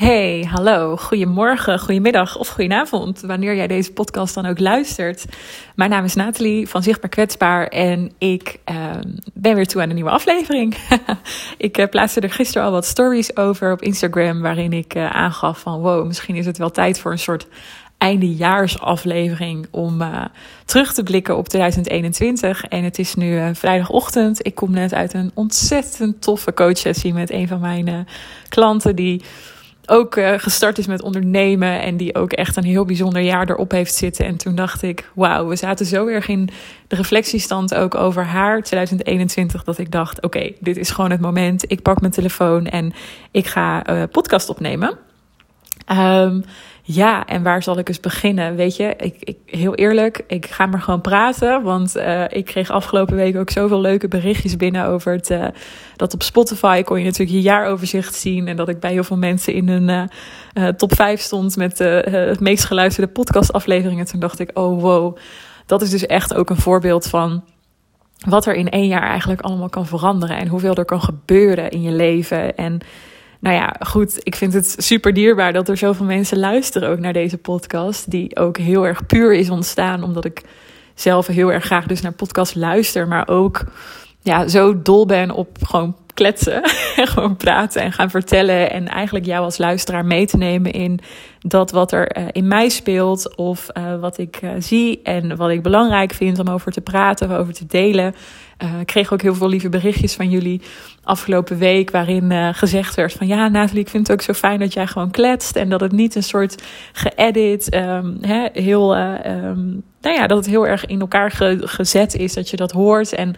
Hey, hallo, goedemorgen, goedemiddag of goedenavond, wanneer jij deze podcast dan ook luistert. Mijn naam is Nathalie van Zichtbaar Kwetsbaar en ik uh, ben weer toe aan een nieuwe aflevering. ik uh, plaatste er gisteren al wat stories over op Instagram, waarin ik uh, aangaf van wow, misschien is het wel tijd voor een soort eindejaarsaflevering om uh, terug te blikken op 2021. En het is nu vrijdagochtend. Ik kom net uit een ontzettend toffe coachsessie met een van mijn klanten die ook uh, gestart is met ondernemen en die ook echt een heel bijzonder jaar erop heeft zitten. En toen dacht ik, wauw, we zaten zo erg in de reflectiestand ook over haar 2021 dat ik dacht, oké, dit is gewoon het moment. Ik pak mijn telefoon en ik ga uh, podcast opnemen. Um, ja, en waar zal ik eens beginnen? Weet je, ik, ik, heel eerlijk, ik ga maar gewoon praten. Want uh, ik kreeg afgelopen week ook zoveel leuke berichtjes binnen over het. Uh, dat op Spotify kon je natuurlijk je jaaroverzicht zien. En dat ik bij heel veel mensen in een uh, top 5 stond met de meest geluisterde podcastafleveringen. Toen dacht ik, oh wow, dat is dus echt ook een voorbeeld van wat er in één jaar eigenlijk allemaal kan veranderen. En hoeveel er kan gebeuren in je leven. En nou ja, goed, ik vind het super dierbaar dat er zoveel mensen luisteren ook naar deze podcast. Die ook heel erg puur is ontstaan, omdat ik zelf heel erg graag dus naar podcast luister. Maar ook ja, zo dol ben op gewoon kletsen. En gewoon praten en gaan vertellen. En eigenlijk jou als luisteraar mee te nemen in dat wat er uh, in mij speelt. Of uh, wat ik uh, zie en wat ik belangrijk vind om over te praten, over te delen. ik kreeg ook heel veel lieve berichtjes van jullie afgelopen week. Waarin gezegd werd van ja, Nathalie, ik vind het ook zo fijn dat jij gewoon kletst. En dat het niet een soort geëdit, um, hè, heel, um, nou ja, dat het heel erg in elkaar ge gezet is. Dat je dat hoort. En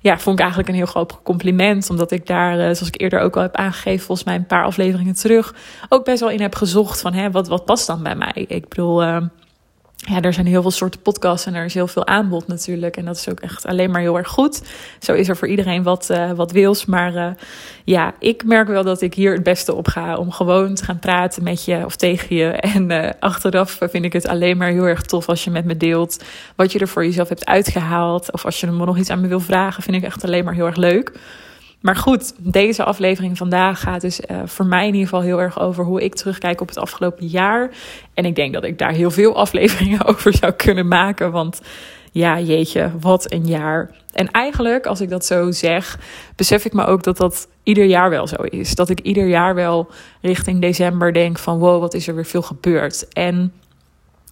ja, vond ik eigenlijk een heel groot compliment. Omdat ik daar, zoals ik eerder ook al heb aangegeven, volgens mij een paar afleveringen terug, ook best wel in heb gezocht van hè, wat, wat past dan bij mij. Ik bedoel, uh, ja, er zijn heel veel soorten podcasts en er is heel veel aanbod natuurlijk. En dat is ook echt alleen maar heel erg goed. Zo is er voor iedereen wat, uh, wat wils. Maar uh, ja, ik merk wel dat ik hier het beste op ga. Om gewoon te gaan praten met je of tegen je. En uh, achteraf vind ik het alleen maar heel erg tof als je met me deelt. Wat je er voor jezelf hebt uitgehaald. Of als je er nog iets aan me wil vragen, vind ik echt alleen maar heel erg leuk. Maar goed, deze aflevering vandaag gaat dus uh, voor mij in ieder geval heel erg over hoe ik terugkijk op het afgelopen jaar. En ik denk dat ik daar heel veel afleveringen over zou kunnen maken. Want ja, jeetje, wat een jaar. En eigenlijk, als ik dat zo zeg, besef ik me ook dat dat ieder jaar wel zo is. Dat ik ieder jaar wel richting december denk van wow, wat is er weer veel gebeurd. En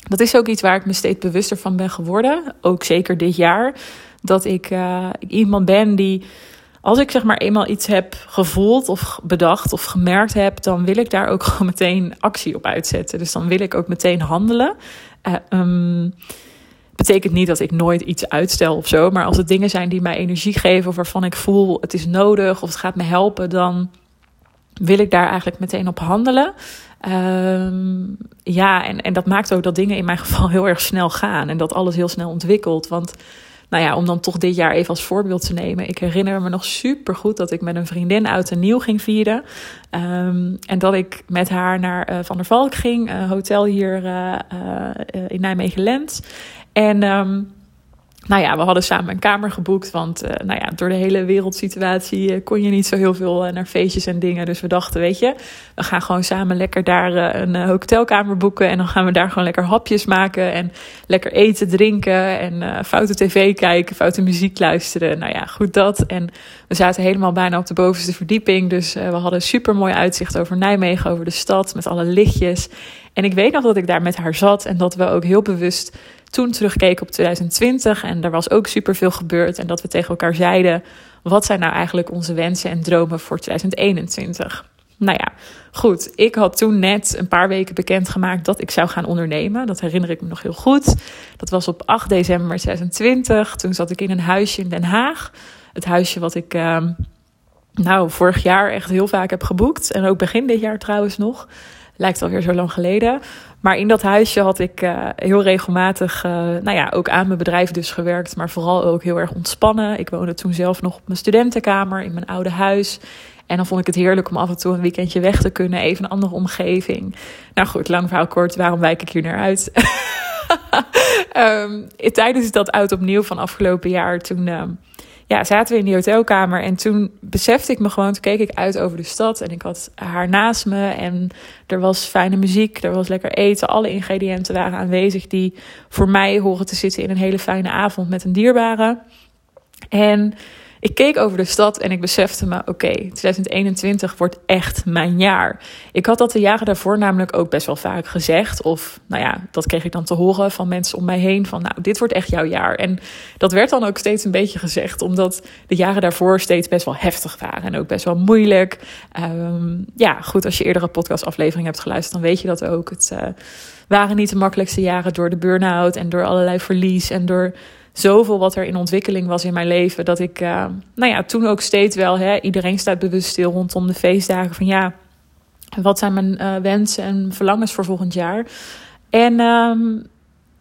dat is ook iets waar ik me steeds bewuster van ben geworden. Ook zeker dit jaar. Dat ik uh, iemand ben die als ik zeg maar eenmaal iets heb gevoeld of bedacht of gemerkt heb, dan wil ik daar ook gewoon meteen actie op uitzetten. Dus dan wil ik ook meteen handelen. Uh, betekent niet dat ik nooit iets uitstel of zo. Maar als het dingen zijn die mij energie geven of waarvan ik voel het is nodig of het gaat me helpen, dan wil ik daar eigenlijk meteen op handelen. Um, ja, en, en dat maakt ook dat dingen in mijn geval heel erg snel gaan en dat alles heel snel ontwikkelt. Want nou ja, om dan toch dit jaar even als voorbeeld te nemen. Ik herinner me nog super goed dat ik met een vriendin oud en nieuw ging vieren. Um, en dat ik met haar naar uh, Van der Valk ging, uh, hotel hier uh, in Nijmegen-Lent. En um, nou ja, we hadden samen een kamer geboekt. Want uh, nou ja, door de hele wereldsituatie uh, kon je niet zo heel veel uh, naar feestjes en dingen. Dus we dachten, weet je, we gaan gewoon samen lekker daar een hotelkamer boeken. En dan gaan we daar gewoon lekker hapjes maken. En lekker eten, drinken. En foute tv kijken, foute muziek luisteren. Nou ja, goed dat. En we zaten helemaal bijna op de bovenste verdieping. Dus we hadden super mooi uitzicht over Nijmegen, over de stad. Met alle lichtjes. En ik weet nog dat ik daar met haar zat. En dat we ook heel bewust toen terugkeken op 2020 en er was ook superveel gebeurd. En dat we tegen elkaar zeiden: wat zijn nou eigenlijk onze wensen en dromen voor 2021? Nou ja, goed. Ik had toen net een paar weken bekendgemaakt dat ik zou gaan ondernemen. Dat herinner ik me nog heel goed. Dat was op 8 december 2020. Toen zat ik in een huisje in Den Haag. Het huisje wat ik, uh, nou, vorig jaar echt heel vaak heb geboekt. En ook begin dit jaar trouwens nog. Lijkt alweer zo lang geleden. Maar in dat huisje had ik uh, heel regelmatig, uh, nou ja, ook aan mijn bedrijf dus gewerkt. Maar vooral ook heel erg ontspannen. Ik woonde toen zelf nog op mijn studentenkamer in mijn oude huis. En dan vond ik het heerlijk om af en toe een weekendje weg te kunnen. Even een andere omgeving. Nou goed, lang verhaal kort. Waarom wijk ik hier naar uit? um, tijdens dat oud opnieuw van afgelopen jaar, toen... Ja, zaten we in die hotelkamer en toen besefte ik me gewoon, toen keek ik uit over de stad en ik had haar naast me en er was fijne muziek, er was lekker eten, alle ingrediënten waren aanwezig die voor mij horen te zitten in een hele fijne avond met een dierbare. En ik keek over de stad en ik besefte me: oké, 2021 wordt echt mijn jaar. Ik had dat de jaren daarvoor namelijk ook best wel vaak gezegd. Of nou ja, dat kreeg ik dan te horen van mensen om mij heen: van nou, dit wordt echt jouw jaar. En dat werd dan ook steeds een beetje gezegd, omdat de jaren daarvoor steeds best wel heftig waren en ook best wel moeilijk. Um, ja, goed, als je eerdere podcastaflevering hebt geluisterd, dan weet je dat ook. Het uh, waren niet de makkelijkste jaren door de burn-out en door allerlei verlies en door zoveel wat er in ontwikkeling was in mijn leven. Dat ik, uh, nou ja, toen ook steeds wel, hè, iedereen staat bewust stil rondom de feestdagen. Van ja, wat zijn mijn uh, wensen en verlangens voor volgend jaar? En um,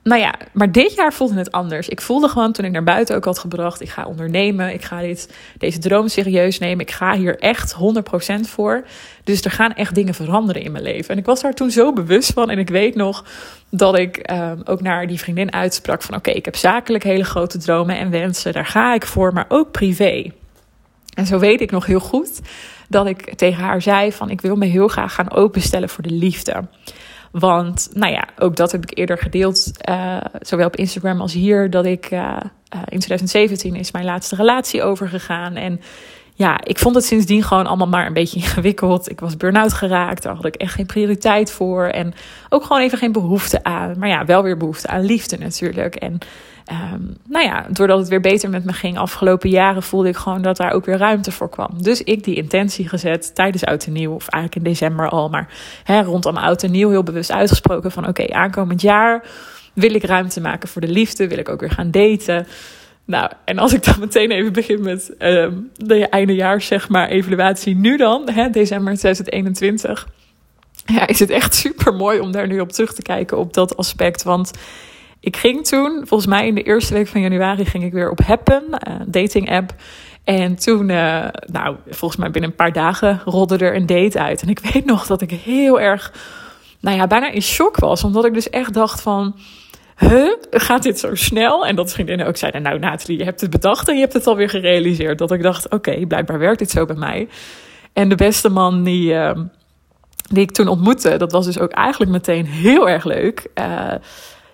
nou ja, maar dit jaar voelde het anders. Ik voelde gewoon toen ik naar buiten ook had gebracht: ik ga ondernemen, ik ga dit, deze droom serieus nemen, ik ga hier echt 100% voor. Dus er gaan echt dingen veranderen in mijn leven. En ik was daar toen zo bewust van. En ik weet nog dat ik um, ook naar die vriendin uitsprak: van oké, ik heb zakelijk hele grote dromen en wensen, daar ga ik voor, maar ook privé. En zo weet ik nog heel goed dat ik tegen haar zei: van ik wil me heel graag gaan openstellen voor de liefde. Want, nou ja, ook dat heb ik eerder gedeeld, uh, zowel op Instagram als hier, dat ik uh, uh, in 2017 is mijn laatste relatie overgegaan. En ja, ik vond het sindsdien gewoon allemaal maar een beetje ingewikkeld. Ik was burn-out geraakt, daar had ik echt geen prioriteit voor. En ook gewoon even geen behoefte aan. Maar ja, wel weer behoefte aan liefde natuurlijk. En um, nou ja, doordat het weer beter met me ging afgelopen jaren, voelde ik gewoon dat daar ook weer ruimte voor kwam. Dus ik die intentie gezet tijdens Oud en Nieuw, of eigenlijk in december al, maar hè, rondom Oud en Nieuw heel bewust uitgesproken van oké, aankomend jaar wil ik ruimte maken voor de liefde, wil ik ook weer gaan daten. Nou, en als ik dan meteen even begin met um, de eindejaars, zeg maar, evaluatie nu dan, hè, december 2021. Ja, is het echt super mooi om daar nu op terug te kijken op dat aspect. Want ik ging toen, volgens mij in de eerste week van januari, ging ik weer op Happen, uh, dating app. En toen, uh, nou, volgens mij binnen een paar dagen rolde er een date uit. En ik weet nog dat ik heel erg, nou ja, bijna in shock was. Omdat ik dus echt dacht van, huh, gaat dit zo snel? En dat vriendinnen ook zeiden, nou Nathalie, je hebt het bedacht en je hebt het alweer gerealiseerd. Dat ik dacht, oké, blijkbaar werkt dit zo bij mij. En de beste man die, uh, die ik toen ontmoette, dat was dus ook eigenlijk meteen heel erg leuk. Uh,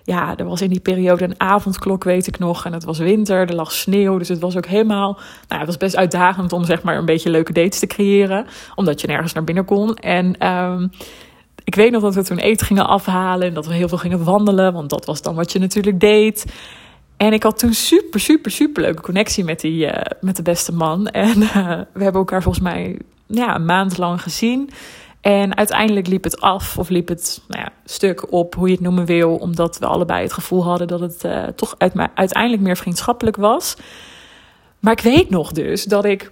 ja, er was in die periode een avondklok, weet ik nog. En het was winter, er lag sneeuw. Dus het was ook helemaal. Nou, het was best uitdagend om zeg maar een beetje leuke dates te creëren. Omdat je nergens naar binnen kon. En um, ik weet nog dat we toen eten gingen afhalen. En dat we heel veel gingen wandelen. Want dat was dan wat je natuurlijk deed. En ik had toen super, super, super leuke connectie met, die, uh, met de beste man. En uh, we hebben elkaar volgens mij ja, een maand lang gezien. En uiteindelijk liep het af, of liep het nou ja, stuk op, hoe je het noemen wil, omdat we allebei het gevoel hadden dat het uh, toch uit, uiteindelijk meer vriendschappelijk was. Maar ik weet nog dus dat ik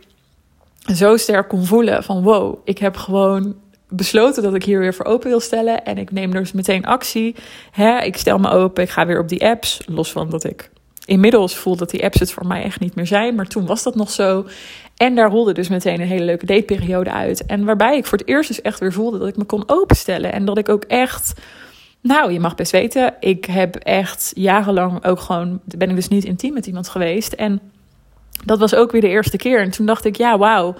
zo sterk kon voelen van wow, ik heb gewoon besloten dat ik hier weer voor open wil stellen. En ik neem dus meteen actie. Ik stel me open, ik ga weer op die apps, los van dat ik inmiddels voel dat die apps het voor mij echt niet meer zijn. Maar toen was dat nog zo. En daar rolde dus meteen een hele leuke dateperiode uit. En waarbij ik voor het eerst dus echt weer voelde dat ik me kon openstellen. En dat ik ook echt. Nou, je mag best weten, ik heb echt jarenlang ook gewoon. Ben ik dus niet intiem met iemand geweest. En dat was ook weer de eerste keer. En toen dacht ik, ja, wauw.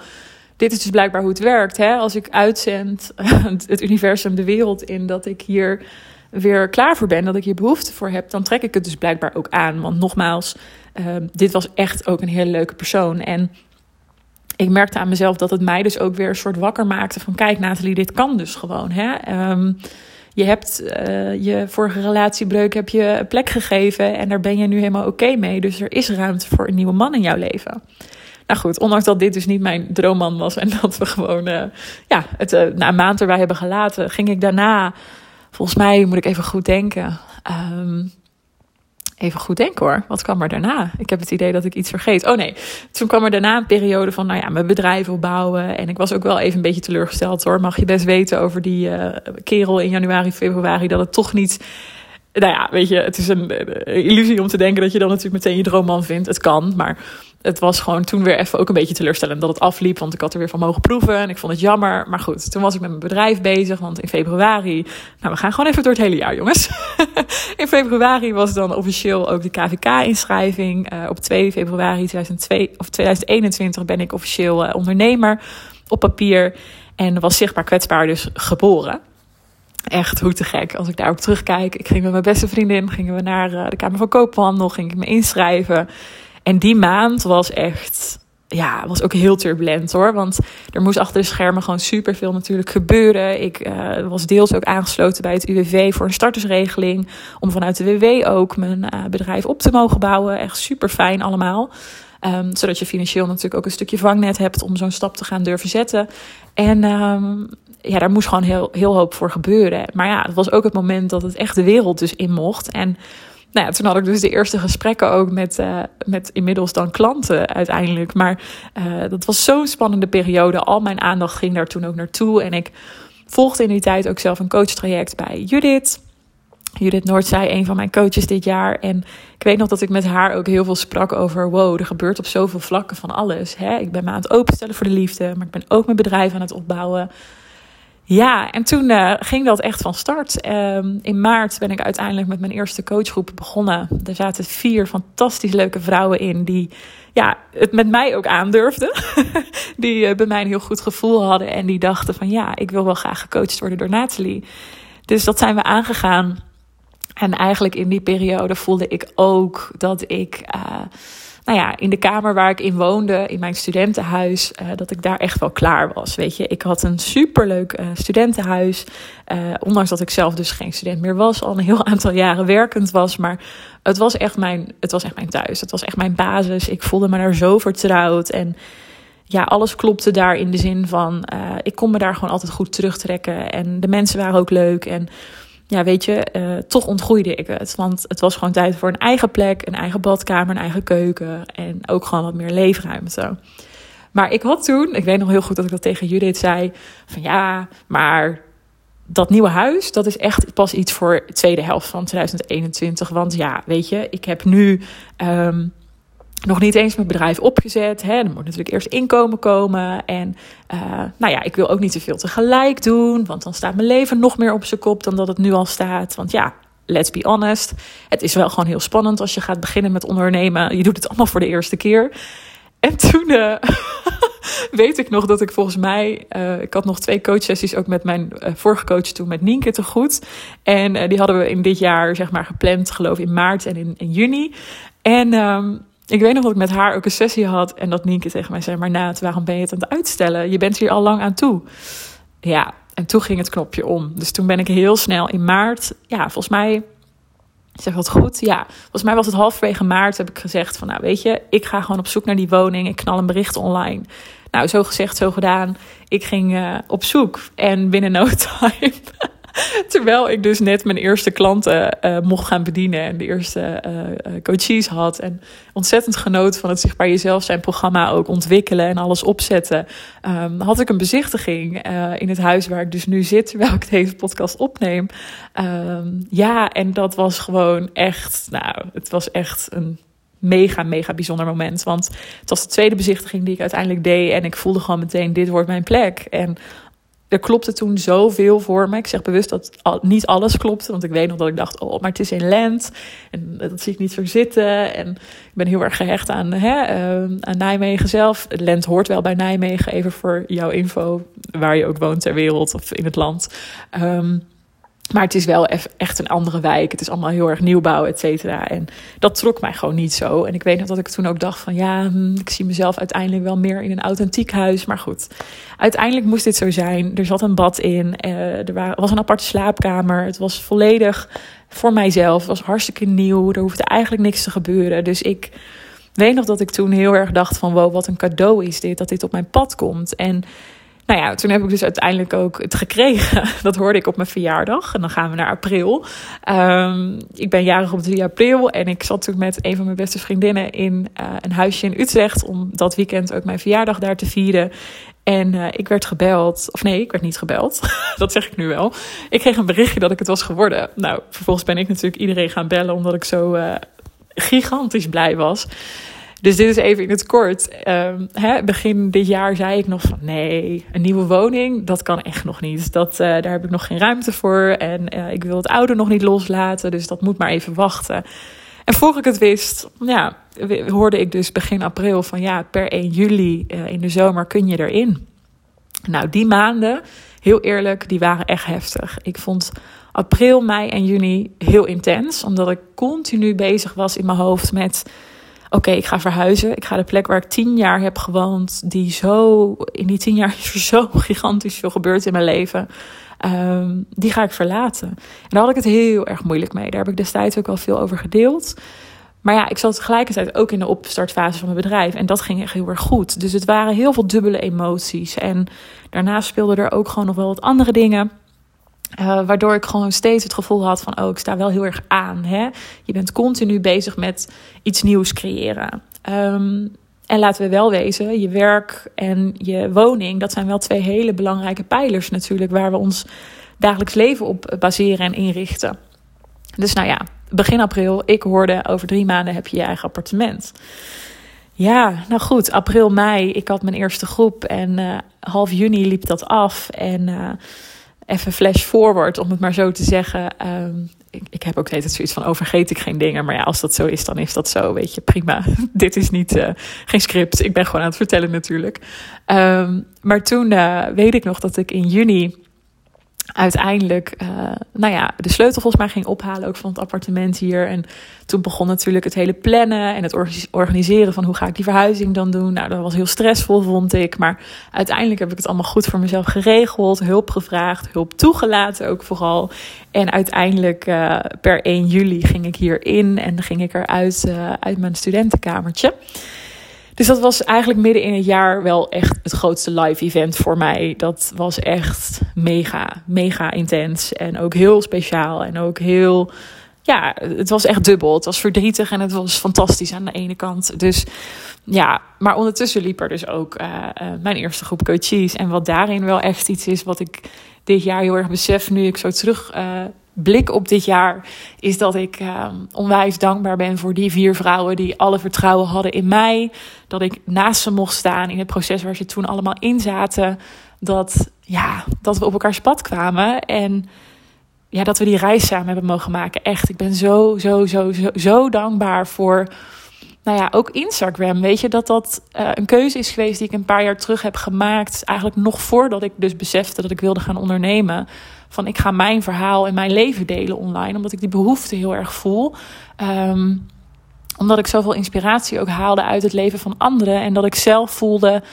Dit is dus blijkbaar hoe het werkt. Hè? Als ik uitzend het universum de wereld in, dat ik hier weer klaar voor ben, dat ik hier behoefte voor heb, dan trek ik het dus blijkbaar ook aan. Want nogmaals, uh, dit was echt ook een hele leuke persoon. En ik merkte aan mezelf dat het mij dus ook weer een soort wakker maakte van kijk Nathalie, dit kan dus gewoon. Hè? Um, je hebt uh, je vorige relatiebreuk heb je plek gegeven en daar ben je nu helemaal oké mee. Dus er is ruimte voor een nieuwe man in jouw leven. Nou goed, ondanks dat dit dus niet mijn droomman was en dat we gewoon uh, ja, het uh, na een maand erbij hebben gelaten, ging ik daarna, volgens mij moet ik even goed denken. Um, Even goed denken hoor. Wat kwam er daarna? Ik heb het idee dat ik iets vergeet. Oh nee, toen kwam er daarna een periode van, nou ja, mijn bedrijf opbouwen. En ik was ook wel even een beetje teleurgesteld hoor. Mag je best weten over die uh, kerel in januari, februari, dat het toch niet. Nou ja, weet je, het is een, een, illusie om te denken dat je dan natuurlijk meteen je droomman vindt. Het kan, maar het was gewoon toen weer even ook een beetje teleurstellend dat het afliep. Want ik had er weer van mogen proeven en ik vond het jammer. Maar goed, toen was ik met mijn bedrijf bezig. Want in februari, nou we gaan gewoon even door het hele jaar jongens. in februari was dan officieel ook de KVK-inschrijving. Uh, op 2 februari 2002, of 2021 ben ik officieel uh, ondernemer op papier. En was zichtbaar kwetsbaar dus geboren. Echt hoe te gek als ik daarop terugkijk. Ik ging met mijn beste vriendin gingen we naar uh, de Kamer van Koophandel, ging ik me inschrijven. En die maand was echt, ja, was ook heel turbulent hoor. Want er moest achter de schermen gewoon superveel natuurlijk gebeuren. Ik uh, was deels ook aangesloten bij het UWV voor een startersregeling. Om vanuit de WW ook mijn uh, bedrijf op te mogen bouwen. Echt super fijn allemaal. Um, zodat je financieel natuurlijk ook een stukje vangnet hebt om zo'n stap te gaan durven zetten. En um, ja, daar moest gewoon heel, heel hoop voor gebeuren. Maar ja, het was ook het moment dat het echt de wereld dus in mocht. En nou toen had ik dus de eerste gesprekken ook met, uh, met inmiddels dan klanten uiteindelijk. Maar uh, dat was zo'n spannende periode. Al mijn aandacht ging daar toen ook naartoe. En ik volgde in die tijd ook zelf een coachtraject bij Judith. Judith Noordzij, een van mijn coaches dit jaar. En ik weet nog dat ik met haar ook heel veel sprak over... wow, er gebeurt op zoveel vlakken van alles. Hè? Ik ben me aan het openstellen voor de liefde... maar ik ben ook mijn bedrijf aan het opbouwen... Ja, en toen uh, ging dat echt van start. Um, in maart ben ik uiteindelijk met mijn eerste coachgroep begonnen. Er zaten vier fantastisch leuke vrouwen in die ja, het met mij ook aandurfden. die uh, bij mij een heel goed gevoel hadden en die dachten van ja, ik wil wel graag gecoacht worden door Nathalie. Dus dat zijn we aangegaan. En eigenlijk in die periode voelde ik ook dat ik... Uh, nou ja, in de kamer waar ik in woonde, in mijn studentenhuis, uh, dat ik daar echt wel klaar was. Weet je, ik had een superleuk uh, studentenhuis. Uh, ondanks dat ik zelf dus geen student meer was, al een heel aantal jaren werkend was. Maar het was echt mijn, het was echt mijn thuis. Het was echt mijn basis. Ik voelde me daar zo vertrouwd. En ja, alles klopte daar in de zin van, ik kon me daar gewoon altijd goed terugtrekken. En de mensen waren ook leuk. En ja, weet je, uh, toch ontgroeide ik het. Want het was gewoon tijd voor een eigen plek, een eigen badkamer, een eigen keuken en ook gewoon wat meer leefruimte. Maar ik had toen, ik weet nog heel goed dat ik dat tegen Judith zei, van ja, maar dat nieuwe huis, dat is echt pas iets voor de tweede helft van 2021. Want ja, weet je, ik heb nu um, nog niet eens mijn bedrijf opgezet. Hè. Er moet natuurlijk eerst inkomen komen. En uh, nou ja, ik wil ook niet te veel tegelijk doen. Want dan staat mijn leven nog meer op zijn kop dan dat het nu al staat. Want ja, let's be honest. Het is wel gewoon heel spannend als je gaat beginnen met ondernemen. Je doet het allemaal voor de eerste keer. En toen uh, weet ik nog dat ik volgens mij... Uh, ik had nog twee coachsessies ook met mijn vorige coach toen, met Nienke te goed. En die hadden we in dit jaar zeg maar gepland, geloof in maart en in, in juni. En... Um, ik weet nog dat ik met haar ook een sessie had en dat Nienke tegen mij zei: Maar Naat, waarom ben je het aan het uitstellen? Je bent hier al lang aan toe. Ja, en toen ging het knopje om. Dus toen ben ik heel snel in maart, ja, volgens mij, zeg dat goed? Ja, volgens mij was het halverwege maart, heb ik gezegd: van nou, weet je, ik ga gewoon op zoek naar die woning. Ik knal een bericht online. Nou, zo gezegd, zo gedaan. Ik ging uh, op zoek en binnen no time Terwijl ik dus net mijn eerste klanten uh, mocht gaan bedienen en de eerste uh, coaches had. En ontzettend genoot van het Zichtbaar Jezelf zijn programma ook ontwikkelen en alles opzetten. Um, had ik een bezichtiging in het huis waar ik dus nu zit, terwijl ik deze podcast opneem. Um, ja, en dat was gewoon echt, nou, het was echt een mega, mega bijzonder moment. Want het was de tweede bezichtiging die ik uiteindelijk deed. En ik voelde gewoon meteen, dit wordt mijn plek. En er klopte toen zoveel voor me. Ik zeg bewust dat niet alles klopte. Want ik weet nog dat ik dacht, oh, maar het is in Lent. En dat zie ik niet zo zitten. En ik ben heel erg gehecht aan, hè, uh, aan Nijmegen zelf. Lent hoort wel bij Nijmegen, even voor jouw info. Waar je ook woont ter wereld of in het land. Um, maar het is wel echt een andere wijk. Het is allemaal heel erg nieuwbouw, et cetera. En dat trok mij gewoon niet zo. En ik weet nog dat ik toen ook dacht van... ja, hm, ik zie mezelf uiteindelijk wel meer in een authentiek huis. Maar goed, uiteindelijk moest dit zo zijn. Er zat een bad in. Uh, er was een aparte slaapkamer. Het was volledig voor mijzelf. Het was hartstikke nieuw. Er hoefde eigenlijk niks te gebeuren. Dus ik weet nog dat ik toen heel erg dacht van... wow, wat een cadeau is dit, dat dit op mijn pad komt. En nou ja, toen heb ik dus uiteindelijk ook het gekregen. Dat hoorde ik op mijn verjaardag. En dan gaan we naar april. Um, ik ben jarig op 3 april. En ik zat toen met een van mijn beste vriendinnen in uh, een huisje in Utrecht. Om dat weekend ook mijn verjaardag daar te vieren. En uh, ik werd gebeld. Of nee, ik werd niet gebeld. dat zeg ik nu wel. Ik kreeg een berichtje dat ik het was geworden. Nou, vervolgens ben ik natuurlijk iedereen gaan bellen. Omdat ik zo uh, gigantisch blij was. Dus dit is even in het kort. Um, hè, begin dit jaar zei ik nog van nee, een nieuwe woning, dat kan echt nog niet. Dat, uh, daar heb ik nog geen ruimte voor. En uh, ik wil het oude nog niet loslaten, dus dat moet maar even wachten. En voor ik het wist, ja, hoorde ik dus begin april van ja, per 1 juli uh, in de zomer kun je erin. Nou, die maanden, heel eerlijk, die waren echt heftig. Ik vond april, mei en juni heel intens, omdat ik continu bezig was in mijn hoofd met oké, ik ga verhuizen. Ik ga de plek waar ik tien jaar heb gewoond, die zo, in die tien jaar is er zo gigantisch veel gebeurd in mijn leven. Um, die ga ik verlaten. En daar had ik het heel erg moeilijk mee. Daar heb ik destijds ook al veel over gedeeld. Maar ja, ik zat tegelijkertijd ook in de opstartfase van mijn bedrijf. En dat ging echt heel erg goed. Dus het waren heel veel dubbele emoties. En daarna speelden er ook gewoon nog wel wat andere dingen. Uh, waardoor ik gewoon steeds het gevoel had van, oh, ik sta wel heel erg aan. Hè? Je bent continu bezig met iets nieuws creëren. Um, en laten we wel wezen, je werk en je woning, dat zijn wel twee hele belangrijke pijlers natuurlijk, waar we ons dagelijks leven op baseren en inrichten. Dus nou ja, begin april, ik hoorde over drie maanden heb je je eigen appartement. Ja, nou goed, april, mei, ik had mijn eerste groep en uh, half juni liep dat af. En uh, even flash forward, om het maar zo te zeggen. Um, ik, ik heb ook steeds zoiets van, overgeet oh, ik geen dingen. Maar ja, als dat zo is, dan is dat zo. Weet je, prima. Dit is niet, uh, geen script. Ik ben gewoon aan het vertellen natuurlijk. Um, maar toen uh, weet ik nog dat ik in juni uiteindelijk, uh, nou ja, de sleutel volgens mij ging ophalen ook van het appartement hier. En toen begon natuurlijk het hele plannen en het organiseren van hoe ga ik die verhuizing dan doen. Nou, dat was heel stressvol, vond ik. Maar uiteindelijk heb ik het allemaal goed voor mezelf geregeld, hulp gevraagd, hulp toegelaten ook vooral. En uiteindelijk uh, per 1 juli ging ik hierin en ging ik eruit uh, uit mijn studentenkamertje. Dus dat was eigenlijk midden in het jaar wel echt het grootste live event voor mij. Dat was echt mega, mega intens. En ook heel speciaal. En ook heel. Ja, het was echt dubbel. Het was verdrietig en het was fantastisch aan de ene kant. Dus ja, maar ondertussen liep er dus ook uh, uh, mijn eerste groep coaches. En wat daarin wel echt iets is wat ik dit jaar heel erg besef nu ik zo terug uh, blik op dit jaar is dat ik uh, onwijs dankbaar ben voor die vier vrouwen die alle vertrouwen hadden in mij. Dat ik naast ze mocht staan in het proces waar ze toen allemaal in zaten. Dat, ja, dat we op elkaar pad kwamen en ja, dat we die reis samen hebben mogen maken. Echt, ik ben zo, zo, zo, zo, zo dankbaar voor. Nou ja, ook Instagram. Weet je dat dat uh, een keuze is geweest die ik een paar jaar terug heb gemaakt. Eigenlijk nog voordat ik dus besefte dat ik wilde gaan ondernemen van ik ga mijn verhaal en mijn leven delen online. Omdat ik die behoefte heel erg voel. Um, omdat ik zoveel inspiratie ook haalde uit het leven van anderen. En dat ik zelf voelde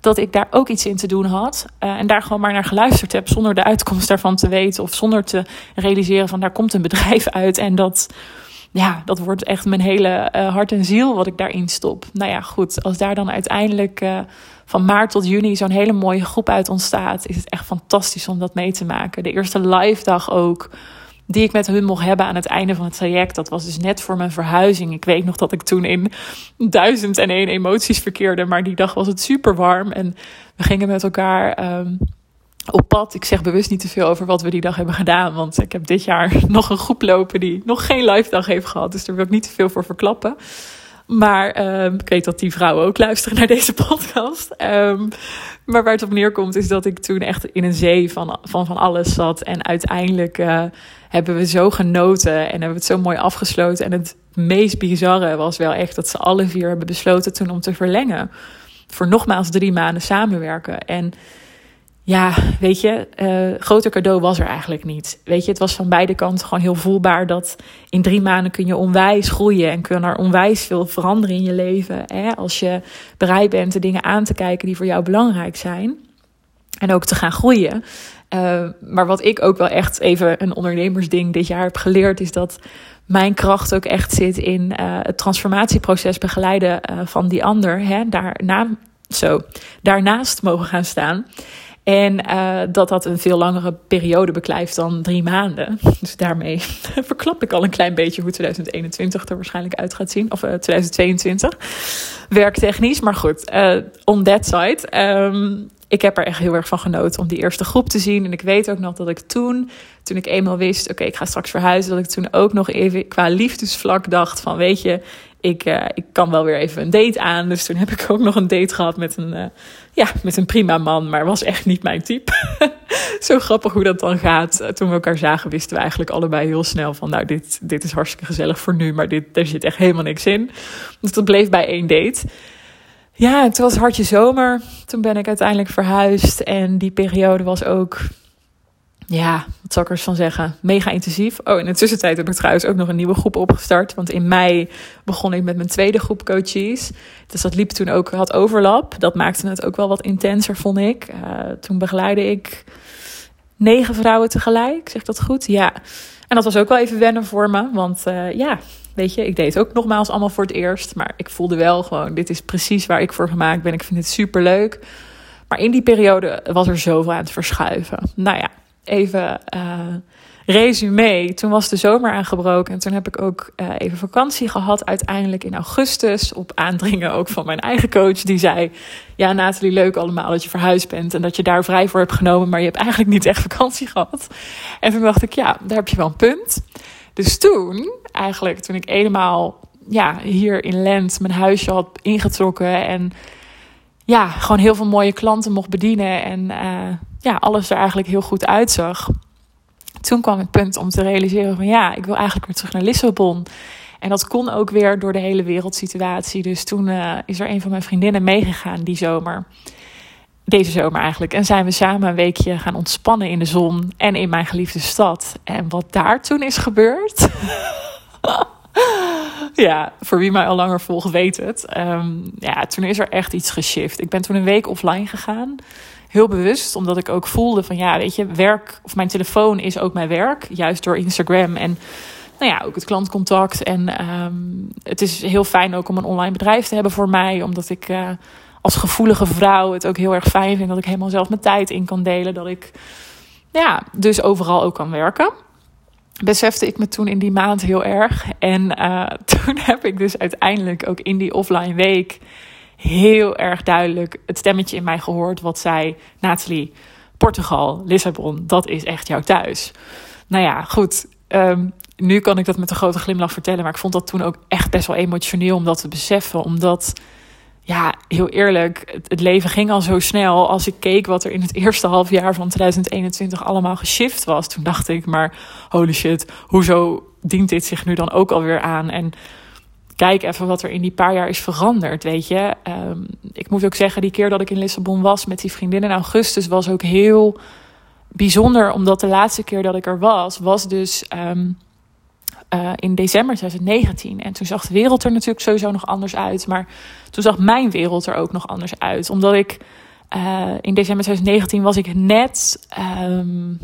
dat ik daar ook iets in te doen had. Uh, en daar gewoon maar naar geluisterd heb. Zonder de uitkomst daarvan te weten. Of zonder te realiseren van daar komt een bedrijf uit. En dat, ja, dat wordt echt mijn hele uh, hart en ziel wat ik daarin stop. Nou ja, goed. Als daar dan uiteindelijk... Uh, van maart tot juni zo'n hele mooie groep uit ontstaat, is het echt fantastisch om dat mee te maken. De eerste live dag ook, die ik met hun mocht hebben aan het einde van het traject, dat was dus net voor mijn verhuizing. Ik weet nog dat ik toen in duizend en één emoties verkeerde, maar die dag was het super warm en we gingen met elkaar. Um, op pad. Ik zeg bewust niet te veel over wat we die dag hebben gedaan. Want ik heb dit jaar nog een groep lopen die nog geen live dag heeft gehad. Dus daar wil ik niet te veel voor verklappen. Maar um, ik weet dat die vrouwen ook luisteren naar deze podcast. Um, maar waar het op neerkomt is dat ik toen echt in een zee van van, van alles zat. En uiteindelijk uh, hebben we zo genoten en hebben we het zo mooi afgesloten. En het meest bizarre was wel echt dat ze alle vier hebben besloten toen om te verlengen. Voor nogmaals drie maanden samenwerken. En ja, weet je, uh, groter cadeau was er eigenlijk niet. Weet je, het was van beide kanten gewoon heel voelbaar dat in drie maanden kun je onwijs groeien en kun er onwijs veel veranderen in je leven. Hè? Als je bereid bent de dingen aan te kijken die voor jou belangrijk zijn. En ook te gaan groeien. Uh, maar wat ik ook wel echt even een ondernemersding dit jaar heb geleerd, is dat mijn kracht ook echt zit in uh, het transformatieproces begeleiden van die ander. Hè? Daarna, zo, daarnaast mogen gaan staan. En uh, dat dat een veel langere periode beklijft dan drie maanden. Dus daarmee verklap ik al een klein beetje hoe 2021 er waarschijnlijk uit gaat zien. Of uh, 2022. Werktechnisch. Maar goed, uh, on that side. Um, ik heb er echt heel erg van genoten om die eerste groep te zien. En ik weet ook nog dat ik toen, toen ik eenmaal wist, oké, ik ga straks verhuizen, dat ik toen ook nog even qua liefdesvlak dacht van, weet je, ik, ik kan wel weer even een date aan. Dus toen heb ik ook nog een date gehad met een, ja, met een prima man, maar was echt niet mijn type. Zo grappig hoe dat dan gaat. Toen we elkaar zagen, wisten we eigenlijk allebei heel snel van, nou, dit, dit is hartstikke gezellig voor nu, maar dit, er zit echt helemaal niks in. Dus dat bleef bij één date. Ja, het was hartje zomer. Toen ben ik uiteindelijk verhuisd en die periode was ook ja, wat zal ik er van zeggen? Mega intensief. Oh, in de tussentijd heb ik trouwens ook nog een nieuwe groep opgestart. Want in mei begon ik met mijn tweede groep coaches. Dus dat liep toen ook, had overlap. Dat maakte het ook wel wat intenser, vond ik. Uh, toen begeleide ik negen vrouwen tegelijk. Zeg dat goed? Ja. En dat was ook wel even wennen voor me. Want uh, ja, weet je, ik deed het ook nogmaals allemaal voor het eerst. Maar ik voelde wel gewoon, dit is precies waar ik voor gemaakt ben. Ik vind het super leuk. Maar in die periode was er zoveel aan het verschuiven. Nou ja, even uh, resume. Toen was de zomer aangebroken en toen heb ik ook uh, even vakantie gehad. Uiteindelijk in augustus. Op aandringen ook van mijn eigen coach. Die zei: Ja, Nathalie, leuk allemaal dat je verhuisd bent en dat je daar vrij voor hebt genomen. Maar je hebt eigenlijk niet echt vakantie gehad. En toen dacht ik: Ja, daar heb je wel een punt. Dus toen, eigenlijk, toen ik eenmaal ja, hier in Lent mijn huisje had ingetrokken en ja, gewoon heel veel mooie klanten mocht bedienen en uh, ja, alles er eigenlijk heel goed uitzag. Toen kwam het punt om te realiseren van ja, ik wil eigenlijk weer terug naar Lissabon. En dat kon ook weer door de hele wereldsituatie. Dus toen uh, is er een van mijn vriendinnen meegegaan die zomer. Deze zomer eigenlijk. En zijn we samen een weekje gaan ontspannen in de zon en in mijn geliefde stad. En wat daar toen is gebeurd. ja, voor wie mij al langer volgt, weet het. Um, ja, toen is er echt iets geshift. Ik ben toen een week offline gegaan. Heel bewust, omdat ik ook voelde van ja, weet je, werk of mijn telefoon is ook mijn werk. Juist door Instagram en nou ja, ook het klantcontact. En um, het is heel fijn ook om een online bedrijf te hebben voor mij, omdat ik uh, als gevoelige vrouw het ook heel erg fijn vind dat ik helemaal zelf mijn tijd in kan delen. Dat ik ja, dus overal ook kan werken besefte ik me toen in die maand heel erg. En uh, toen heb ik dus uiteindelijk ook in die offline week heel erg duidelijk het stemmetje in mij gehoord wat zei: Nathalie, Portugal, Lissabon, dat is echt jouw thuis. Nou ja, goed. Um, nu kan ik dat met een grote glimlach vertellen, maar ik vond dat toen ook echt best wel emotioneel om dat te beseffen, omdat ja, heel eerlijk, het, leven ging al zo snel. Als ik keek wat er in het eerste half jaar van 2021 allemaal geshift was, toen dacht ik, maar holy shit, hoezo dient dit zich nu dan ook alweer aan? En kijk even wat er in die paar jaar is veranderd, weet je. Um, ik moet ook zeggen, die keer dat ik in Lissabon was met die vriendin in augustus was ook heel bijzonder, omdat de laatste keer dat ik er was, was dus um, uh, in december 2019. En toen zag de wereld er natuurlijk sowieso nog anders uit. Maar toen zag mijn wereld er ook nog anders uit. Omdat ik uh, in december 2019 was ik net um,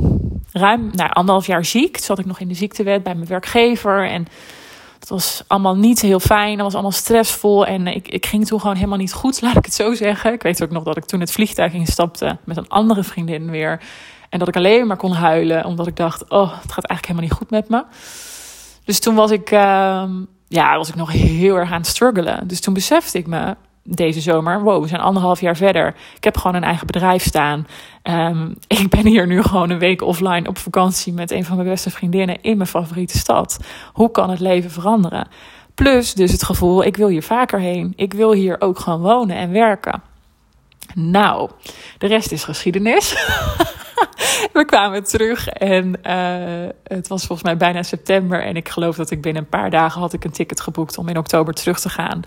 ruim nou, anderhalf jaar ziek. Toen zat ik nog in de ziektewet bij mijn werkgever. En het was allemaal niet heel fijn. Het was allemaal stressvol. En ik, ik ging toen gewoon helemaal niet goed, laat ik het zo zeggen. Ik weet ook nog dat ik toen het vliegtuig instapte met een andere vriendin weer. En dat ik alleen maar kon huilen, omdat ik dacht: oh, het gaat eigenlijk helemaal niet goed met me. Dus toen was ik, uh, ja, was ik nog heel erg aan het struggelen. Dus toen besefte ik me deze zomer, wow, we zijn anderhalf jaar verder. Ik heb gewoon een eigen bedrijf staan. Um, ik ben hier nu gewoon een week offline op vakantie met een van mijn beste vriendinnen in mijn favoriete stad. Hoe kan het leven veranderen? Plus dus het gevoel, ik wil hier vaker heen. Ik wil hier ook gewoon wonen en werken. Nou, de rest is geschiedenis. we kwamen terug en uh, het was volgens mij bijna september. En ik geloof dat ik binnen een paar dagen had ik een ticket geboekt om in oktober terug te gaan.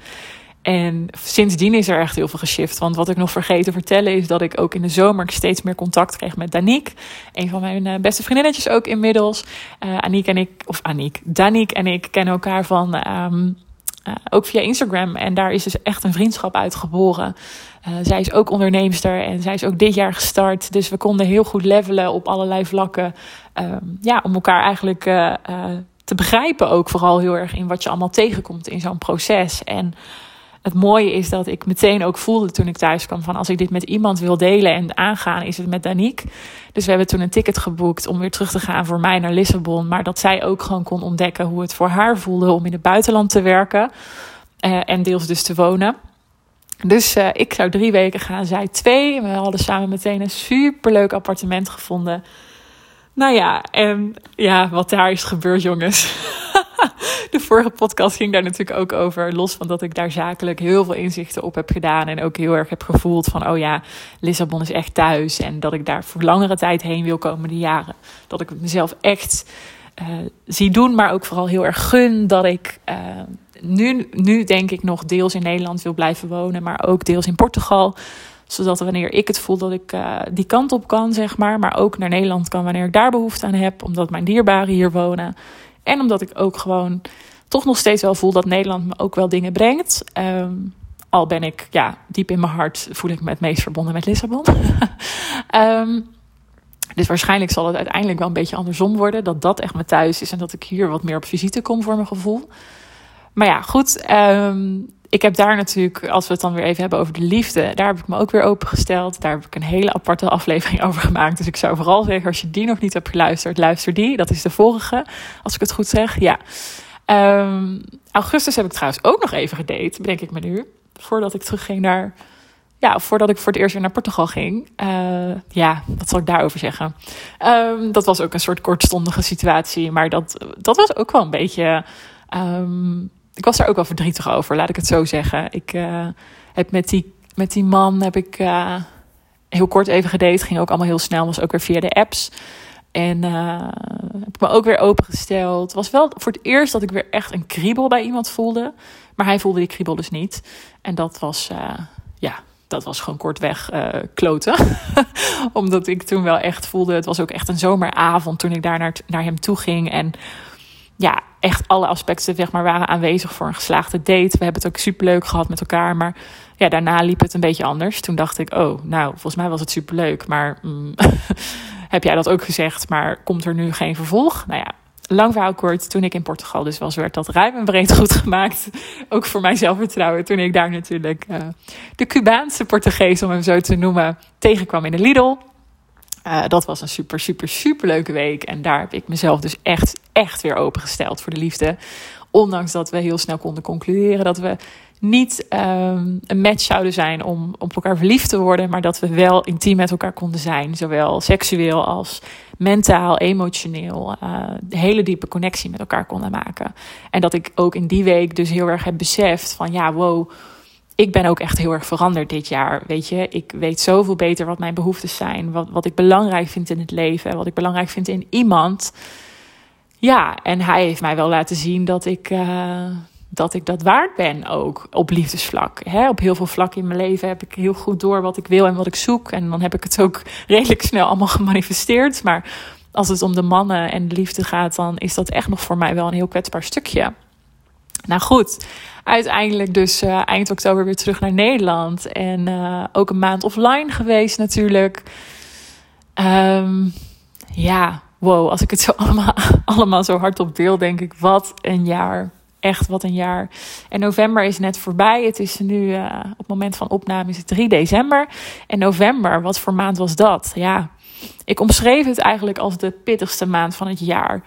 En sindsdien is er echt heel veel geshift. Want wat ik nog vergeten te vertellen is dat ik ook in de zomer steeds meer contact kreeg met Danique. Een van mijn eh, beste vriendinnetjes ook inmiddels. Uh, Aniek en ik, of Aniek, Danique en ik kennen elkaar van um, uh, ook via Instagram. En daar is dus echt een vriendschap uitgeboren. Uh, zij is ook onderneemster en zij is ook dit jaar gestart. Dus we konden heel goed levelen op allerlei vlakken. Uh, ja, om elkaar eigenlijk uh, te begrijpen ook vooral heel erg in wat je allemaal tegenkomt in zo'n proces. En het mooie is dat ik meteen ook voelde toen ik thuis kwam van als ik dit met iemand wil delen en aangaan, is het met Danique. Dus we hebben toen een ticket geboekt om weer terug te gaan voor mij naar Lissabon. Maar dat zij ook gewoon kon ontdekken hoe het voor haar voelde om in het buitenland te werken. Uh, en deels dus te wonen. Dus uh, ik zou drie weken gaan, zij twee. We hadden samen meteen een superleuk appartement gevonden. Nou ja, en ja, wat daar is gebeurd, jongens. de vorige podcast ging daar natuurlijk ook over. Los van dat ik daar zakelijk heel veel inzichten op heb gedaan. En ook heel erg heb gevoeld van, oh ja, Lissabon is echt thuis. En dat ik daar voor langere tijd heen wil komen de jaren. Dat ik mezelf echt uh, zie doen, maar ook vooral heel erg gun dat ik uh, nu, nu denk ik nog deels in Nederland wil blijven wonen, maar ook deels in Portugal. Zodat wanneer ik het voel dat ik uh, die kant op kan, zeg maar, maar ook naar Nederland kan wanneer ik daar behoefte aan heb, omdat mijn dierbaren hier wonen. En omdat ik ook gewoon toch nog steeds wel voel dat Nederland me ook wel dingen brengt. Um, al ben ik, ja, diep in mijn hart voel ik me het meest verbonden met Lissabon. um, dus waarschijnlijk zal het uiteindelijk wel een beetje andersom worden. Dat dat echt mijn thuis is en dat ik hier wat meer op visite kom voor mijn gevoel. Maar ja, goed. Um, ik heb daar natuurlijk, als we het dan weer even hebben over de liefde, daar heb ik me ook weer opengesteld. Daar heb ik een hele aparte aflevering over gemaakt. Dus ik zou vooral zeggen, als je die nog niet hebt geluisterd, luister die. Dat is de vorige, als ik het goed zeg. Ja. Um, augustus heb ik trouwens ook nog even gedate, bedenk ik me nu. Voordat ik terugging naar ja, voordat ik voor het eerst weer naar Portugal ging. Uh, ja, wat zal ik daarover zeggen? Um, dat was ook een soort kortstondige situatie. Maar dat, dat was ook wel een beetje. Um, ik was daar ook wel verdrietig over, laat ik het zo zeggen. Ik uh, heb met die, met die man heb ik uh, heel kort even gedate. Ging ook allemaal heel snel. Was ook weer via de apps. En heb ik me ook weer opengesteld. Het was wel voor het eerst dat ik weer echt een kriebel bij iemand voelde. Maar hij voelde die kriebel dus niet. En dat was, ja, dat was gewoon kortweg uh, kloten. Omdat ik toen wel echt voelde, het was ook echt een zomeravond toen ik daar naar, naar hem toe ging. En ja, echt alle aspecten zeg maar, waren aanwezig voor een geslaagde date. We hebben het ook superleuk gehad met elkaar. Maar ja, daarna liep het een beetje anders. Toen dacht ik, oh, nou, volgens mij was het superleuk. Maar mm, heb jij dat ook gezegd? Maar komt er nu geen vervolg? Nou ja, lang verhaal kort, toen ik in Portugal dus was, werd dat ruim en breed goed gemaakt. Ook voor mijn zelfvertrouwen. Toen ik daar natuurlijk uh, de Cubaanse Portugees, om hem zo te noemen, tegenkwam in de Lidl. Uh, dat was een super, super, super leuke week. En daar heb ik mezelf dus echt, echt weer opengesteld voor de liefde. Ondanks dat we heel snel konden concluderen dat we niet um, een match zouden zijn om op elkaar verliefd te worden, maar dat we wel intiem met elkaar konden zijn. Zowel seksueel als mentaal, emotioneel. Uh, hele diepe connectie met elkaar konden maken. En dat ik ook in die week dus heel erg heb beseft van ja, wow. Ik ben ook echt heel erg veranderd dit jaar. Weet je, ik weet zoveel beter wat mijn behoeftes zijn. Wat, wat ik belangrijk vind in het leven. Wat ik belangrijk vind in iemand. Ja, en hij heeft mij wel laten zien dat ik. Uh, dat ik dat waard ben ook op liefdesvlak. Op heel veel vlakken in mijn leven heb ik heel goed door wat ik wil en wat ik zoek. En dan heb ik het ook redelijk snel allemaal gemanifesteerd. Maar als het om de mannen en de liefde gaat, dan is dat echt nog voor mij wel een heel kwetsbaar stukje. Nou goed, uiteindelijk dus uh, eind oktober weer terug naar Nederland. En uh, ook een maand offline geweest natuurlijk. Um, ja, wow, als ik het zo allemaal, allemaal zo hardop deel, denk ik, wat een jaar echt wat een jaar. En november is net voorbij. Het is nu, uh, op het moment van opname is het 3 december. En november, wat voor maand was dat? Ja, ik omschreef het eigenlijk als de pittigste maand van het jaar.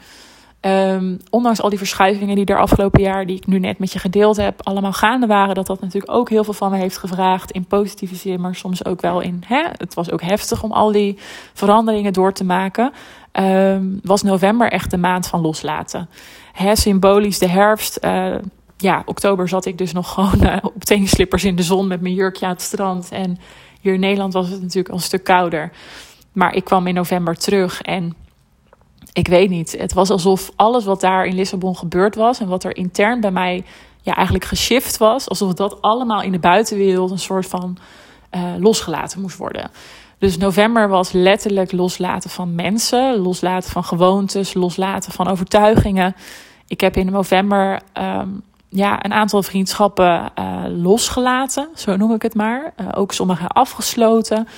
Um, ondanks al die verschuivingen die er afgelopen jaar, die ik nu net met je gedeeld heb, allemaal gaande waren, dat dat natuurlijk ook heel veel van me heeft gevraagd. In positieve zin, maar soms ook wel in. Hè, het was ook heftig om al die veranderingen door te maken. Um, was november echt de maand van loslaten hè, symbolisch de herfst. Uh, ja, oktober zat ik dus nog gewoon uh, op teenslippers in de zon met mijn jurkje aan het strand. En hier in Nederland was het natuurlijk al een stuk kouder. Maar ik kwam in november terug en ik weet niet. Het was alsof alles wat daar in Lissabon gebeurd was en wat er intern bij mij ja, eigenlijk geshift was, alsof dat allemaal in de buitenwereld een soort van uh, losgelaten moest worden. Dus november was letterlijk loslaten van mensen, loslaten van gewoontes, loslaten van overtuigingen. Ik heb in november um, ja, een aantal vriendschappen uh, losgelaten, zo noem ik het maar. Uh, ook sommige afgesloten.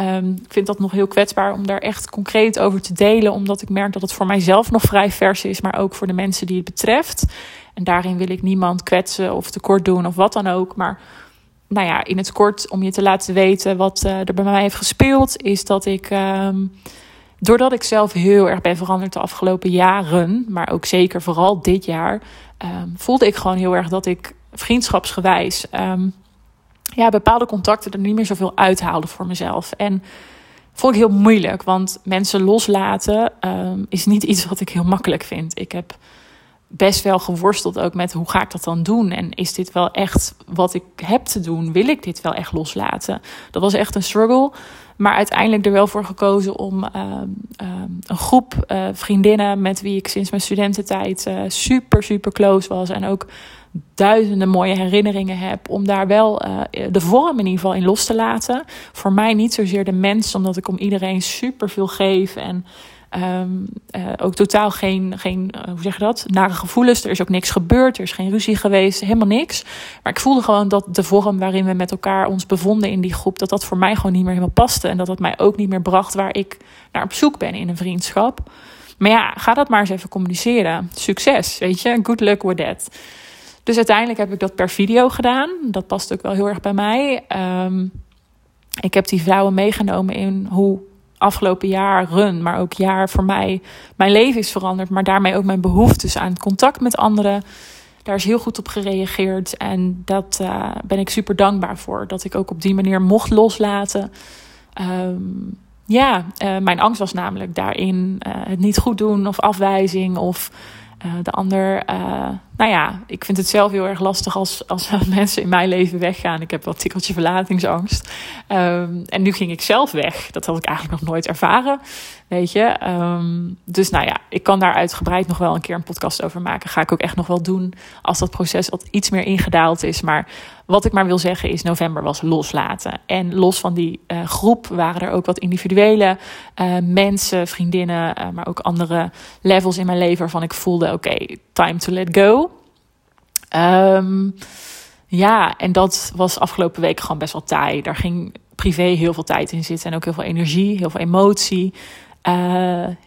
Um, ik vind dat nog heel kwetsbaar om daar echt concreet over te delen, omdat ik merk dat het voor mijzelf nog vrij vers is, maar ook voor de mensen die het betreft. En daarin wil ik niemand kwetsen of tekort doen of wat dan ook. Maar nou ja, in het kort, om je te laten weten wat uh, er bij mij heeft gespeeld, is dat ik. Um, doordat ik zelf heel erg ben veranderd de afgelopen jaren, maar ook zeker vooral dit jaar, um, voelde ik gewoon heel erg dat ik vriendschapsgewijs um, ja, bepaalde contacten er niet meer zoveel uithaalde voor mezelf. En vond ik heel moeilijk, want mensen loslaten um, is niet iets wat ik heel makkelijk vind. Ik heb best wel geworsteld ook met hoe ga ik dat dan doen? En is dit wel echt wat ik heb te doen? Wil ik dit wel echt loslaten? Dat was echt een struggle. Maar uiteindelijk er wel voor gekozen om ehm, ehm, een groep uh, vriendinnen met wie ik sinds mijn studententijd uh, super, super close was. En ook duizenden mooie herinneringen heb. Om daar wel uh, de vorm in ieder geval in los te laten. Voor mij niet zozeer de mens, omdat ik om iedereen super veel geef. En Um, uh, ook totaal geen, geen uh, hoe zeg je dat, nare gevoelens. Er is ook niks gebeurd, er is geen ruzie geweest, helemaal niks. Maar ik voelde gewoon dat de vorm waarin we met elkaar ons bevonden in die groep, dat dat voor mij gewoon niet meer helemaal paste. En dat dat mij ook niet meer bracht waar ik naar op zoek ben in een vriendschap. Maar ja, ga dat maar eens even communiceren. Succes, weet je, good luck with that. Dus uiteindelijk heb ik dat per video gedaan. Dat past ook wel heel erg bij mij. Um, ik heb die vrouwen meegenomen in hoe afgelopen jaar run, maar ook jaar voor mij, mijn leven is veranderd, maar daarmee ook mijn behoeftes aan contact met anderen. Daar is heel goed op gereageerd en dat uh, ben ik super dankbaar voor. Dat ik ook op die manier mocht loslaten. Um, ja, uh, mijn angst was namelijk daarin uh, het niet goed doen of afwijzing of uh, de ander, uh, nou ja, ik vind het zelf heel erg lastig als, als mensen in mijn leven weggaan. Ik heb wel tikkeltje verlatingsangst. Um, en nu ging ik zelf weg. Dat had ik eigenlijk nog nooit ervaren. Weet je. Um, dus nou ja, ik kan daar uitgebreid nog wel een keer een podcast over maken. Ga ik ook echt nog wel doen als dat proces wat iets meer ingedaald is. Maar wat ik maar wil zeggen is, november was loslaten. En los van die uh, groep waren er ook wat individuele uh, mensen, vriendinnen, uh, maar ook andere levels in mijn leven waarvan ik voelde, oké, time to let go. Um, ja, en dat was afgelopen week gewoon best wel taai. Daar ging privé heel veel tijd in zitten en ook heel veel energie, heel veel emotie.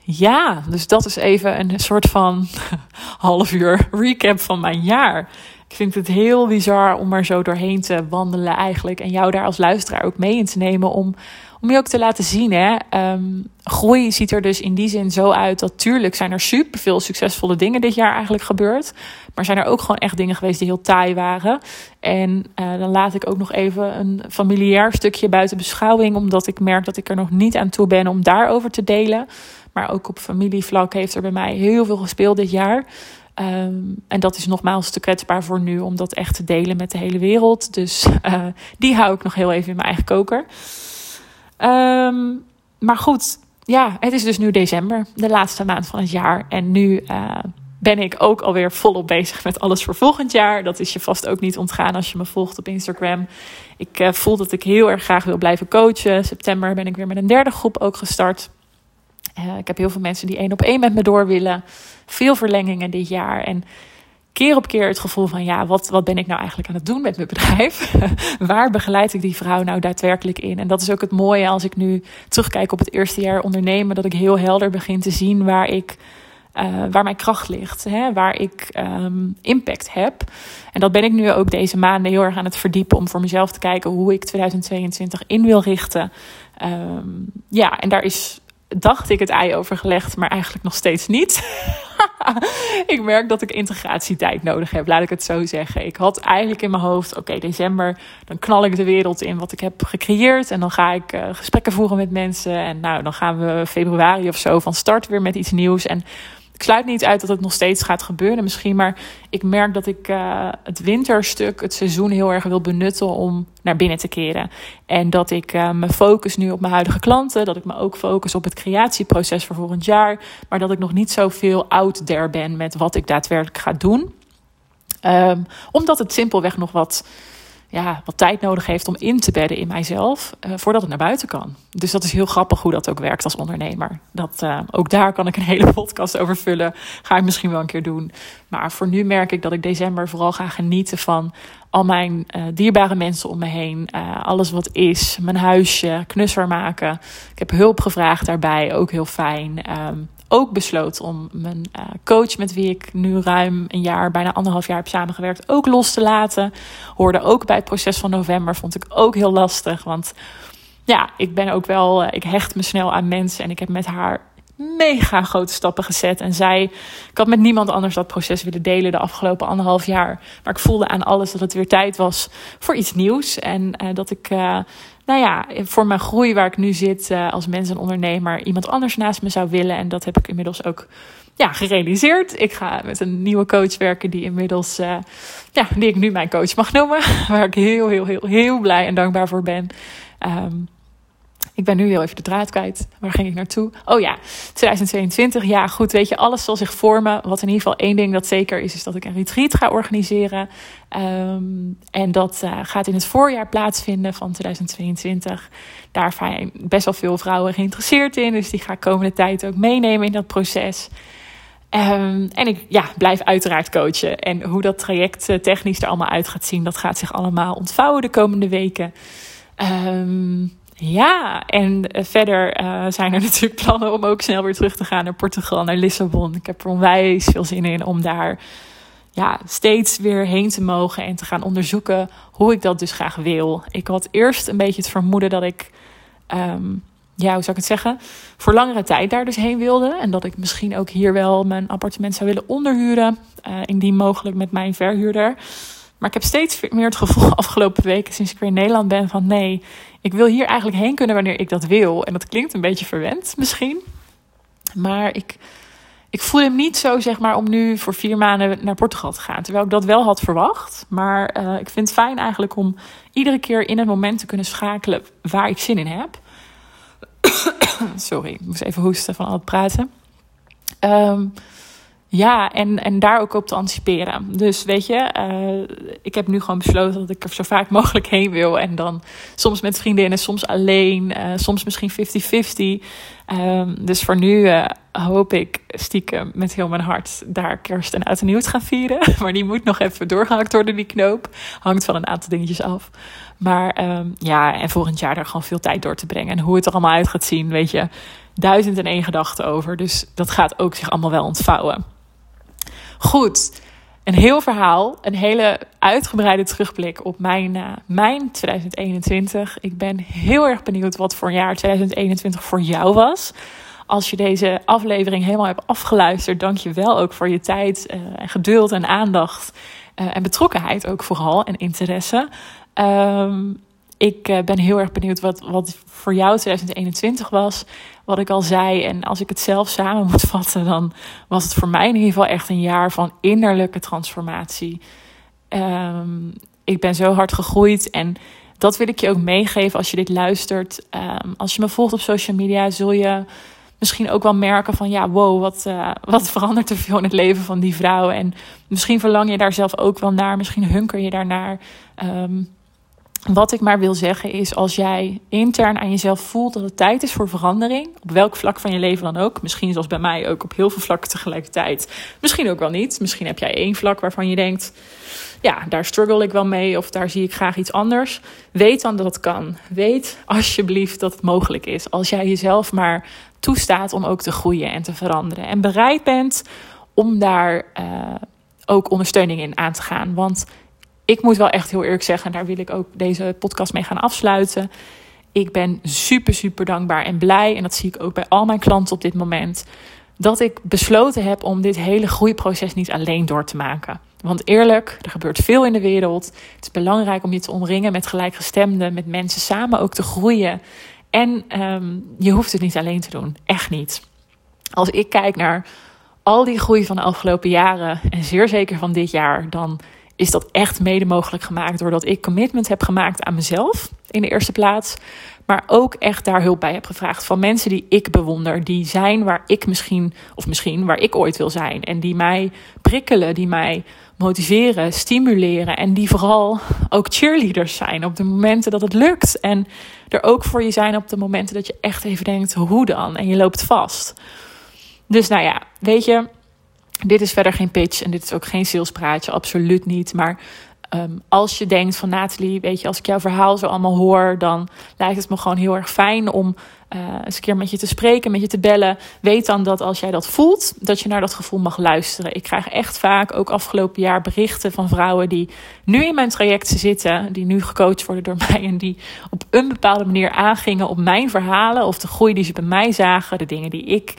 Ja, dus dat is even een soort van half uur recap van mijn jaar. Ik vind het heel bizar om er zo doorheen te wandelen eigenlijk. En jou daar als luisteraar ook mee in te nemen om, om je ook te laten zien. Hè? Um, groei ziet er dus in die zin zo uit dat tuurlijk zijn er superveel succesvolle dingen dit jaar eigenlijk gebeurd. Maar zijn er ook gewoon echt dingen geweest die heel taai waren. En uh, dan laat ik ook nog even een familiair stukje buiten beschouwing. Omdat ik merk dat ik er nog niet aan toe ben om daarover te delen. Maar ook op familievlak heeft er bij mij heel veel gespeeld dit jaar. Um, en dat is nogmaals te kwetsbaar voor nu om dat echt te delen met de hele wereld. Dus uh, die hou ik nog heel even in mijn eigen koker. Um, maar goed, ja, het is dus nu december, de laatste maand van het jaar. En nu uh, ben ik ook alweer volop bezig met alles voor volgend jaar. Dat is je vast ook niet ontgaan als je me volgt op Instagram. Ik uh, voel dat ik heel erg graag wil blijven coachen. September ben ik weer met een derde groep ook gestart. Uh, ik heb heel veel mensen die één op één met me door willen. Veel verlengingen dit jaar. En keer op keer het gevoel van: ja, wat, wat ben ik nou eigenlijk aan het doen met mijn bedrijf? Waar begeleid ik die vrouw nou daadwerkelijk in? En dat is ook het mooie als ik nu terugkijk op het eerste jaar ondernemen, dat ik heel helder begin te zien waar ik. Uh, waar mijn kracht ligt, hè, waar ik um, impact heb. En dat ben ik nu ook deze maanden heel erg aan het verdiepen om voor mezelf te kijken hoe ik 2022 in wil richten. Um, ja, en daar is dacht ik het ei overgelegd, maar eigenlijk nog steeds niet. ik merk dat ik integratietijd nodig heb, laat ik het zo zeggen. Ik had eigenlijk in mijn hoofd: oké, december, dan knal ik de wereld in wat ik heb gecreëerd. En dan ga ik uh, gesprekken voeren met mensen. En nou, dan gaan we februari of zo van start weer met iets nieuws. En ik sluit niet uit dat het nog steeds gaat gebeuren misschien. Maar ik merk dat ik uh, het winterstuk, het seizoen heel erg wil benutten om naar binnen te keren. En dat ik uh, me focus nu op mijn huidige klanten. Dat ik me ook focus op het creatieproces voor volgend jaar. Maar dat ik nog niet zoveel out there ben met wat ik daadwerkelijk ga doen. Um, omdat het simpelweg nog wat ja, wat tijd nodig heeft om in te bedden in mijzelf uh, voordat het naar buiten kan. Dus dat is heel grappig hoe dat ook werkt als ondernemer. Dat, uh, ook daar kan ik een hele podcast over vullen. Ga ik misschien wel een keer doen. Maar voor nu merk ik dat ik december vooral ga genieten van al mijn uh, dierbare mensen om me heen. alles wat is. Mijn huisje, knusser maken. Ik heb hulp gevraagd daarbij, ook heel fijn. Um, ook besloten om mijn uh, coach, met wie ik nu ruim een jaar, bijna anderhalf jaar heb samengewerkt, ook los te laten. Hoorde ook bij het proces van november, vond ik ook heel lastig. Want ja, ik ben ook wel, uh, ik hecht me snel aan mensen en ik heb met haar mega grote stappen gezet. En zij, ik had met niemand anders dat proces willen delen de afgelopen anderhalf jaar. Maar ik voelde aan alles dat het weer tijd was voor iets nieuws. En uh, dat ik, nou ja, voor mijn groei waar ik nu zit uh, als mens en ondernemer, iemand anders naast me zou willen. En dat heb ik inmiddels ook ja, gerealiseerd. Ik ga met een nieuwe coach werken die inmiddels, uh, ja, die ik nu mijn coach mag noemen. Waar ik heel, heel, heel, heel blij en dankbaar voor ben. Um, ik ben nu heel even de draad kwijt. Waar ging ik naartoe? Oh ja, 2022. Ja, goed. Weet je, alles zal zich vormen. Wat in ieder geval één ding dat zeker is, is dat ik een retreat ga organiseren. Um, en dat uh, gaat in het voorjaar plaatsvinden van 2022. Daar zijn best wel veel vrouwen geïnteresseerd in. Dus die ga ik komende tijd ook meenemen in dat proces. Um, en ik ja, blijf uiteraard coachen. En hoe dat traject uh, technisch er allemaal uit gaat zien, dat gaat zich allemaal ontvouwen de komende weken. Um, ja, en uh, verder uh, zijn er natuurlijk plannen om ook snel weer terug te gaan naar Portugal, naar Lissabon. Ik heb er onwijs veel zin in om daar ja, steeds weer heen te mogen en te gaan onderzoeken hoe ik dat dus graag wil. Ik had eerst een beetje het vermoeden dat ik um, ja, hoe zou ik het zeggen, voor langere tijd daar dus heen wilde. En dat ik misschien ook hier wel mijn appartement zou willen onderhuren. Uh, indien mogelijk met mijn verhuurder. Maar ik heb steeds meer het gevoel afgelopen weken, sinds ik weer in Nederland ben, van nee, ik wil hier eigenlijk heen kunnen wanneer ik dat wil. En dat klinkt een beetje verwend misschien. Maar ik, ik voel hem niet zo, zeg maar, om nu voor vier maanden naar Portugal te gaan. Terwijl ik dat wel had verwacht. Maar uh, ik vind het fijn eigenlijk om iedere keer in het moment te kunnen schakelen waar ik zin in heb. Sorry, ik moest even hoesten van al het praten. Um, ja, en, en daar ook op te anticiperen. Dus weet je, uh, ik heb nu gewoon besloten dat ik er zo vaak mogelijk heen wil. En dan soms met vriendinnen, soms alleen, uh, soms misschien 50-50. Um, dus voor nu uh, hoop ik stiekem met heel mijn hart daar kerst en oud en nieuw te gaan vieren. Maar die moet nog even doorgehakt worden, die knoop. Hangt van een aantal dingetjes af. Maar um, ja, en volgend jaar daar gewoon veel tijd door te brengen. En hoe het er allemaal uit gaat zien, weet je. Duizend en één gedachten over. Dus dat gaat ook zich allemaal wel ontvouwen. Goed, een heel verhaal, een hele uitgebreide terugblik op mijn, uh, mijn 2021. Ik ben heel erg benieuwd wat voor jaar 2021 voor jou was. Als je deze aflevering helemaal hebt afgeluisterd, dank je wel ook voor je tijd uh, en geduld en aandacht. Uh, en betrokkenheid ook vooral en interesse. Um, ik ben heel erg benieuwd wat, wat voor jou 2021 was wat ik al zei. En als ik het zelf samen moet vatten, dan was het voor mij in ieder geval echt een jaar van innerlijke transformatie. Um, ik ben zo hard gegroeid en dat wil ik je ook meegeven als je dit luistert. Um, als je me volgt op social media, zul je misschien ook wel merken van ja, wow, wat, uh, wat verandert er veel in het leven van die vrouw. En misschien verlang je daar zelf ook wel naar, misschien hunker je daarnaar. Um, wat ik maar wil zeggen is, als jij intern aan jezelf voelt dat het tijd is voor verandering, op welk vlak van je leven dan ook, misschien zoals bij mij ook op heel veel vlakken tegelijkertijd, misschien ook wel niet. Misschien heb jij één vlak waarvan je denkt, ja, daar struggle ik wel mee of daar zie ik graag iets anders. Weet dan dat het kan. Weet alsjeblieft dat het mogelijk is. Als jij jezelf maar toestaat om ook te groeien en te veranderen en bereid bent om daar uh, ook ondersteuning in aan te gaan. Want ik moet wel echt heel eerlijk zeggen, en daar wil ik ook deze podcast mee gaan afsluiten. Ik ben super, super dankbaar en blij. En dat zie ik ook bij al mijn klanten op dit moment. Dat ik besloten heb om dit hele groeiproces niet alleen door te maken. Want eerlijk, er gebeurt veel in de wereld. Het is belangrijk om je te omringen met gelijkgestemden, met mensen samen ook te groeien. En um, je hoeft het niet alleen te doen. Echt niet. Als ik kijk naar al die groei van de afgelopen jaren en zeer zeker van dit jaar, dan is dat echt mede mogelijk gemaakt doordat ik commitment heb gemaakt aan mezelf in de eerste plaats. Maar ook echt daar hulp bij heb gevraagd van mensen die ik bewonder. Die zijn waar ik misschien, of misschien waar ik ooit wil zijn. En die mij prikkelen, die mij motiveren, stimuleren. En die vooral ook cheerleaders zijn op de momenten dat het lukt. En er ook voor je zijn op de momenten dat je echt even denkt: hoe dan? En je loopt vast. Dus nou ja, weet je dit is verder geen pitch en dit is ook geen salespraatje, absoluut niet. Maar um, als je denkt van Nathalie, weet je, als ik jouw verhaal zo allemaal hoor, dan lijkt het me gewoon heel erg fijn om uh, eens een keer met je te spreken, met je te bellen. Weet dan dat als jij dat voelt, dat je naar dat gevoel mag luisteren. Ik krijg echt vaak, ook afgelopen jaar, berichten van vrouwen die nu in mijn traject zitten, die nu gecoacht worden door mij en die op een bepaalde manier aangingen op mijn verhalen of de groei die ze bij mij zagen, de dingen die ik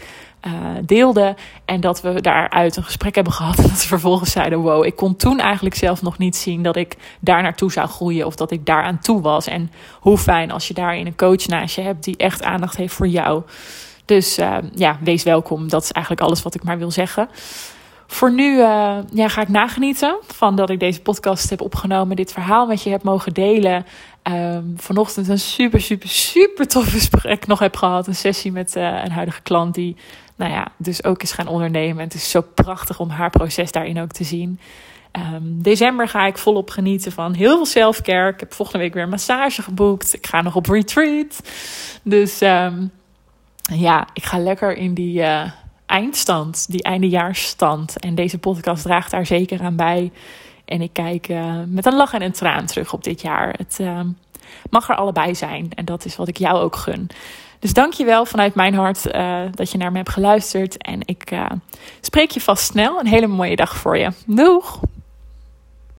deelde. En dat we daaruit een gesprek hebben gehad. En dat ze vervolgens zeiden: Wow, ik kon toen eigenlijk zelf nog niet zien dat ik daar naartoe zou groeien. Of dat ik daar aan toe was. En hoe fijn als je daarin een coach naast je hebt die echt aandacht heeft voor jou. Dus ja, wees welkom. Dat is eigenlijk alles wat ik maar wil zeggen. Voor nu uh, ja, ga ik nagenieten van dat ik deze podcast heb opgenomen, dit verhaal met je heb mogen delen. Um, vanochtend een super, super, super tof gesprek nog heb gehad. Een sessie met uh, een huidige klant die, nou ja, dus ook is gaan ondernemen. En het is zo prachtig om haar proces daarin ook te zien. Um, december ga ik volop genieten van heel veel selfcare. Ik heb volgende week weer een massage geboekt. Ik ga nog op retreat. Dus um, ja, ik ga lekker in die. Uh, eindstand, die eindejaarsstand. En deze podcast draagt daar zeker aan bij. En ik kijk uh, met een lach en een traan terug op dit jaar. Het uh, mag er allebei zijn. En dat is wat ik jou ook gun. Dus dank je wel vanuit mijn hart uh, dat je naar me hebt geluisterd. En ik spreek je vast snel. Een hele mooie dag voor je. Doeg!